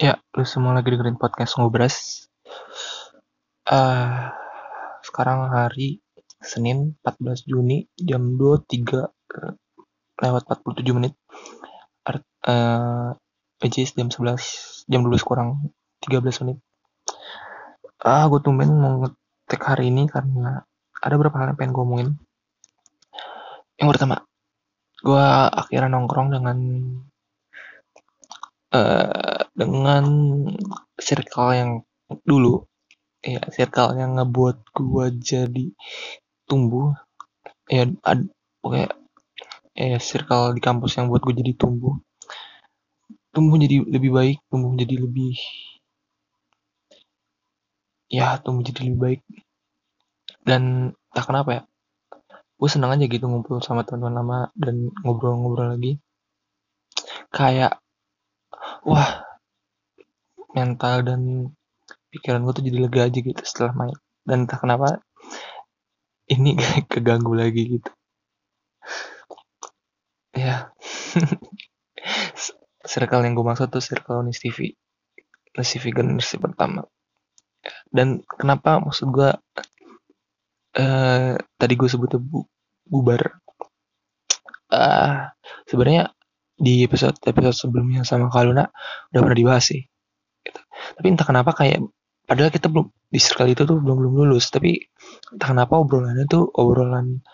Ya, lu semua lagi dengerin podcast Ngobras. Uh, sekarang hari Senin 14 Juni jam 23 lewat 47 menit. Art, uh, jam 11 jam 12 kurang 13 menit. Ah, uh, gue tumben mau ngetek hari ini karena ada beberapa hal yang pengen gue omongin. Yang pertama, gue akhirnya nongkrong dengan uh, dengan circle yang dulu. Ya circle yang ngebuat gue jadi tumbuh. Ya ad, kayak ya circle di kampus yang buat gue jadi tumbuh. Tumbuh jadi lebih baik tumbuh jadi lebih ya tumbuh jadi lebih baik. Dan tak kenapa ya gue senang aja gitu ngumpul sama teman-teman lama dan ngobrol-ngobrol lagi. Kayak wah mental dan pikiran gue tuh jadi lega aja gitu setelah main. Dan entah kenapa ini keganggu lagi gitu. Ya. Circle yang gue maksud tuh circle Nis TV Nis TV generasi pertama. Dan kenapa maksud gue uh, tadi gue sebutnya bu, bubar? Uh, sebenarnya di episode episode sebelumnya sama Kaluna udah pernah dibahas sih gitu. tapi entah kenapa kayak padahal kita belum di circle itu tuh belum belum lulus tapi entah kenapa obrolannya tuh obrolan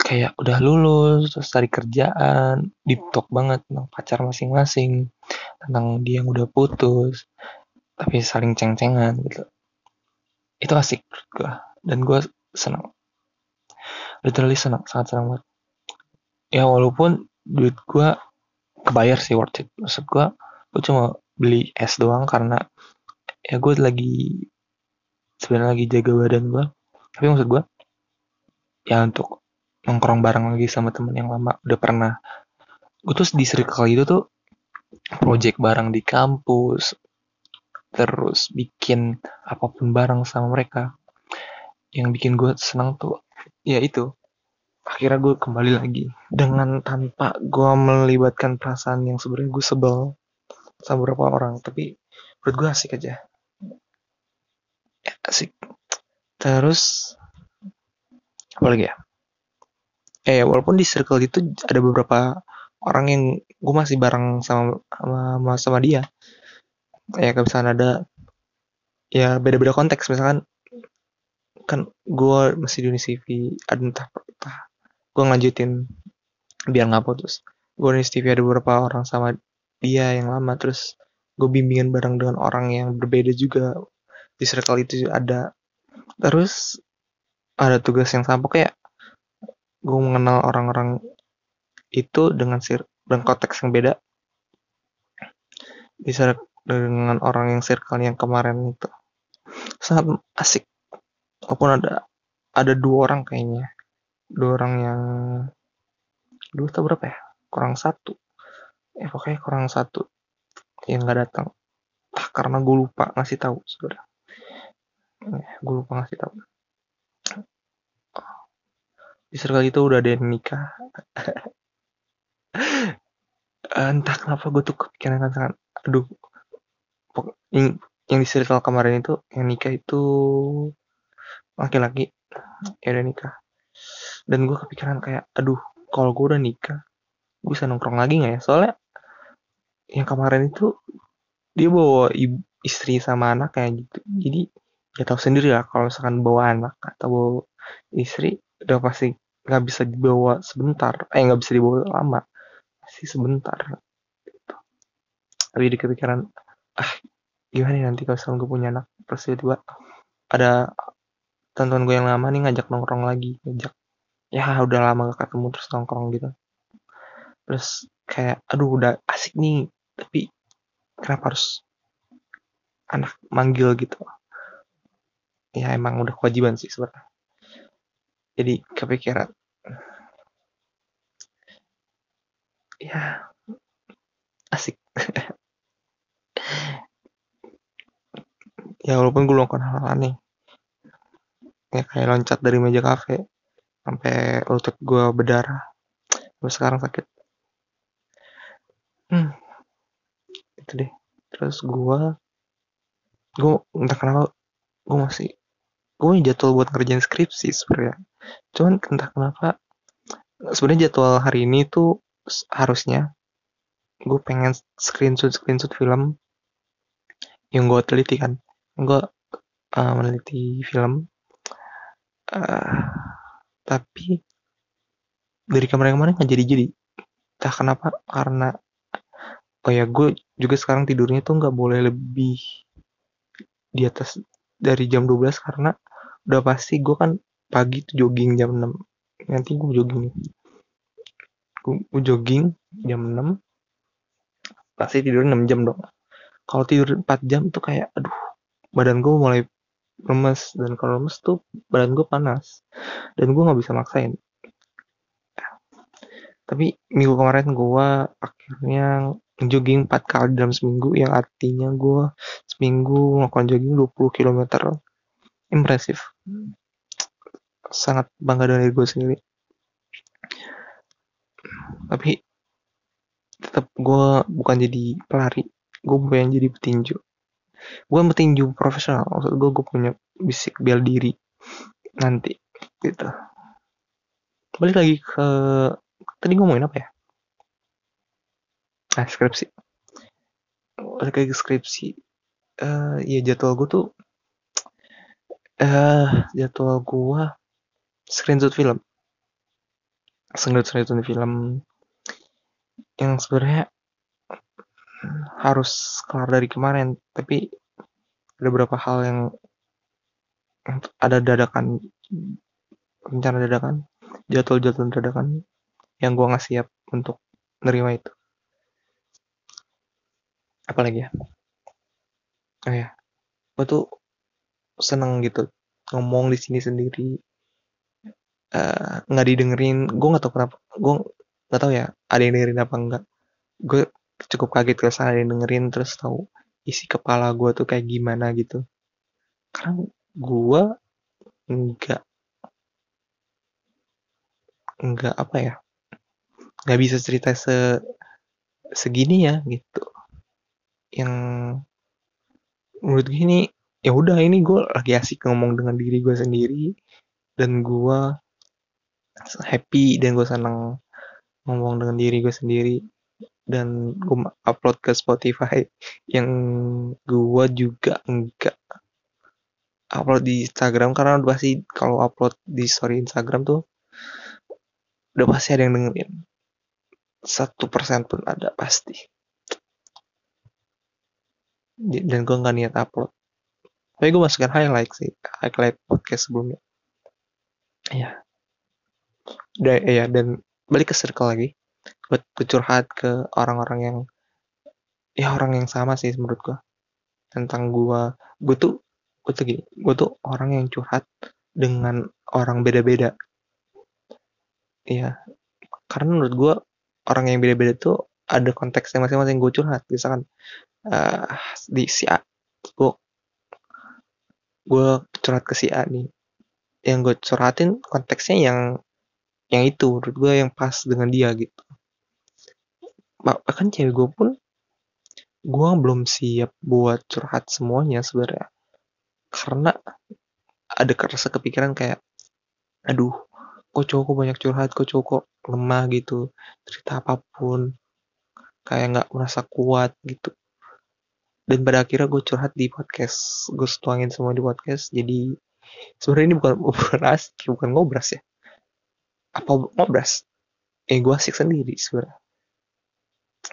kayak udah lulus terus cari kerjaan di talk banget tentang pacar masing-masing tentang dia yang udah putus tapi saling ceng-cengan gitu. Itu asik gue dan gue senang literally senang sangat senang banget. Ya walaupun duit gue kebayar sih worth it. Maksud gue gue cuma beli es doang karena ya gue lagi sebenarnya lagi jaga badan gue tapi maksud gue ya untuk nongkrong bareng lagi sama temen yang lama udah pernah. Gue tuh di circle itu tuh project bareng di kampus terus bikin apa pun bareng sama mereka. Yang bikin gue senang tuh ya itu akhirnya gue kembali lagi. Dengan tanpa gue melibatkan perasaan yang sebenarnya gue sebel sama beberapa orang. Tapi menurut gue asik aja. Ya, asik. Terus apa lagi ya? Eh walaupun di circle itu ada beberapa orang yang gue masih bareng sama sama sama dia. Ya misalnya ada ya beda-beda konteks. Misalkan kan gue masih di Unisiv ada entah, entah gue ngelanjutin biar nggak putus. Gue nih TV ada beberapa orang sama dia yang lama terus gue bimbingan bareng dengan orang yang berbeda juga. Di circle itu ada. Terus ada tugas yang sama kayak gue mengenal orang-orang itu dengan sir dan konteks yang beda. Bisa dengan orang yang circle yang kemarin itu. Sangat asik. Walaupun ada ada dua orang kayaknya dua orang yang dua atau berapa ya? Kurang satu. Ya pokoknya kurang satu yang nggak datang. Ah, karena gue lupa ngasih tahu sudah ya, gue lupa ngasih tahu. Di circle itu udah ada yang nikah. Entah kenapa gue tuh kepikiran kan sangat aduh yang, yang di circle kemarin itu yang nikah itu laki-laki. Ya udah nikah dan gue kepikiran kayak aduh kalau gue udah nikah gue bisa nongkrong lagi nggak ya? Soalnya yang kemarin itu dia bawa ibu, istri sama anak kayak gitu. Jadi ya tahu sendiri lah kalau misalkan bawa anak atau bawa istri udah pasti nggak bisa dibawa sebentar. Eh nggak bisa dibawa lama pasti sebentar. Gitu. tapi di kepikiran ah gimana nih nanti kalau misalkan gue punya anak terus tiba ada tonton gue yang lama nih ngajak nongkrong lagi ngajak ya udah lama gak ketemu terus nongkrong gitu. Terus kayak aduh udah asik nih tapi kenapa harus anak manggil gitu? Ya emang udah kewajiban sih sebenarnya. Jadi kepikiran. Ya asik. Ya walaupun gue lakukan hal aneh ya kayak loncat dari meja kafe sampai lutut gue berdarah. Gue sekarang sakit. Hmm. Itu deh. Terus gue gue entah kenapa gue masih gue jadwal buat ngerjain skripsi sebenarnya cuman entah kenapa sebenarnya jadwal hari ini tuh harusnya gue pengen screenshot screenshot film yang gue teliti kan. Gue uh, meneliti film. Uh, tapi dari kemarin-kemarin nggak jadi-jadi. Entah kenapa karena oh ya gue juga sekarang tidurnya tuh nggak boleh lebih di atas dari jam 12 karena udah pasti gue kan pagi tuh jogging jam 6 nanti gue jogging. Gue, jogging jam 6 pasti tidur 6 jam dong. Kalau tidur 4 jam tuh kayak aduh badan gue mulai lemes. Dan kalau lemes tuh badan gue panas. Dan gue nggak bisa maksain. Tapi minggu kemarin gue akhirnya jogging 4 kali dalam seminggu yang artinya gue seminggu ngelakuin jogging 20 km impresif. Sangat bangga dari gue sendiri. Tapi tetap gue bukan jadi pelari. Gue pengen jadi petinju gue petinju profesional maksud gue gue punya bisik bel diri nanti gitu. Balik lagi ke tadi ngomongin apa ya? Ah skripsi. Balik lagi ke skripsi. Uh, ya jadwal gue tuh uh, jadwal gue screenshot film. Screenshot screenshot film yang sebenarnya harus kelar dari kemarin tapi ada beberapa hal yang ada dadakan rencana dadakan jadwal-jadwal dadakan yang gue nggak siap untuk nerima itu. Apalagi ya? Oh ya gue tuh seneng gitu ngomong di sini sendiri eh, nggak uh, didengerin gue nggak tahu kenapa gue nggak tahu ya ada yang dengerin apa enggak. Gue cukup kaget ada yang dengerin terus tahu isi kepala gue tuh kayak gimana gitu. Karena gue nggak nggak apa ya nggak bisa cerita se segini ya gitu. Yang menurut gue ini ya udah ini gue lagi asik ngomong dengan diri gue sendiri dan gue happy dan gue seneng ngomong dengan diri gue sendiri dan gue upload ke Spotify yang gue juga enggak upload di Instagram. Karena udah pasti kalau upload di story Instagram tuh udah pasti ada yang dengerin. Satu persen pun ada pasti. Dan gue nggak niat upload. Tapi gue masukkan highlight sih highlight podcast sebelumnya. Ya udah ya dan balik ke circle lagi buat curhat ke orang-orang yang ya orang yang sama sih menurut gue tentang gue gue tuh gue tuh gini gue tuh orang yang curhat dengan orang beda-beda. Ya karena menurut gue orang yang beda-beda tuh ada konteksnya masing-masing. Gue curhat misalkan uh, di si A gue gue curhat ke si A nih. Yang gue curhatin konteksnya yang yang itu menurut gue yang pas dengan dia gitu bahkan cewek gue pun gue belum siap buat curhat semuanya sebenarnya. Karena ada kerasa kepikiran kayak aduh kok cowok banyak curhat kok cowok lemah gitu cerita apa pun kayak nggak merasa kuat gitu. Dan pada akhirnya gue curhat di podcast gue setuangin semua di podcast jadi sebenarnya ini bukan obras bukan ngobras ya. Apa ngobras? Eh gue asik sendiri sebenarnya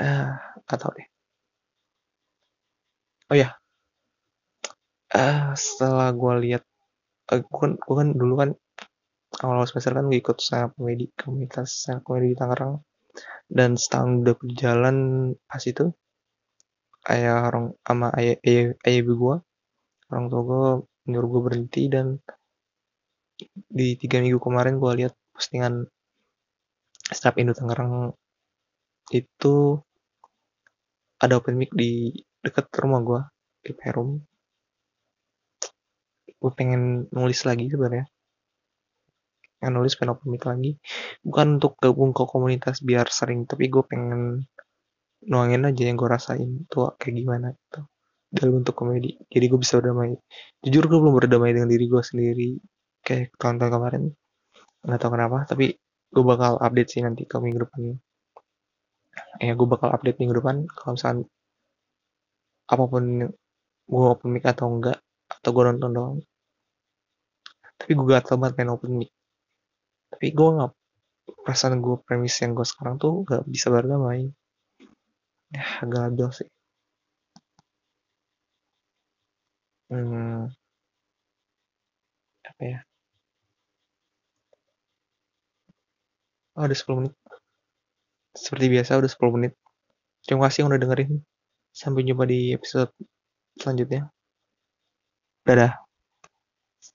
ah atau deh. Oh ya ah setelah gue lihat uh, gue kan kan dulu kan awal semester kan gue ikut saya komedi komunitas saya komedi di Tangerang. Dan setahun udah berjalan pas itu ayah orang sama ayah ayah, ayah ibu gue orang tua gue nyuruh gue berhenti dan di tiga minggu kemarin gue lihat postingan Snap Indo Tangerang itu ada open mic di dekat rumah gue di Perum. Gue pengen nulis lagi sebenarnya. Yang nulis pengen open mic lagi. Bukan untuk gabung ke komunitas biar sering tapi gue pengen nuangin aja yang gue rasain tuh kayak gimana gitu. Dalam bentuk komedi. Jadi gue bisa berdamai. Jujur gue belum berdamai dengan diri gue sendiri kayak tahun-tahun kemarin. Nggak tahu kenapa tapi gue bakal update sih nanti ke minggu depan ya gue bakal update minggu depan kalau misalkan apa pun gue open mic atau enggak atau gue nonton doang. Tapi gue gatel banget main open mic. Tapi gue nggak perasaan gue premis yang gue sekarang tuh gak bisa berdamai. Ya agak labil sih. Hmm, apa ya? Oh udah 10 menit seperti biasa udah 10 menit. Terima kasih yang udah dengerin. Sampai jumpa di episode selanjutnya. Dadah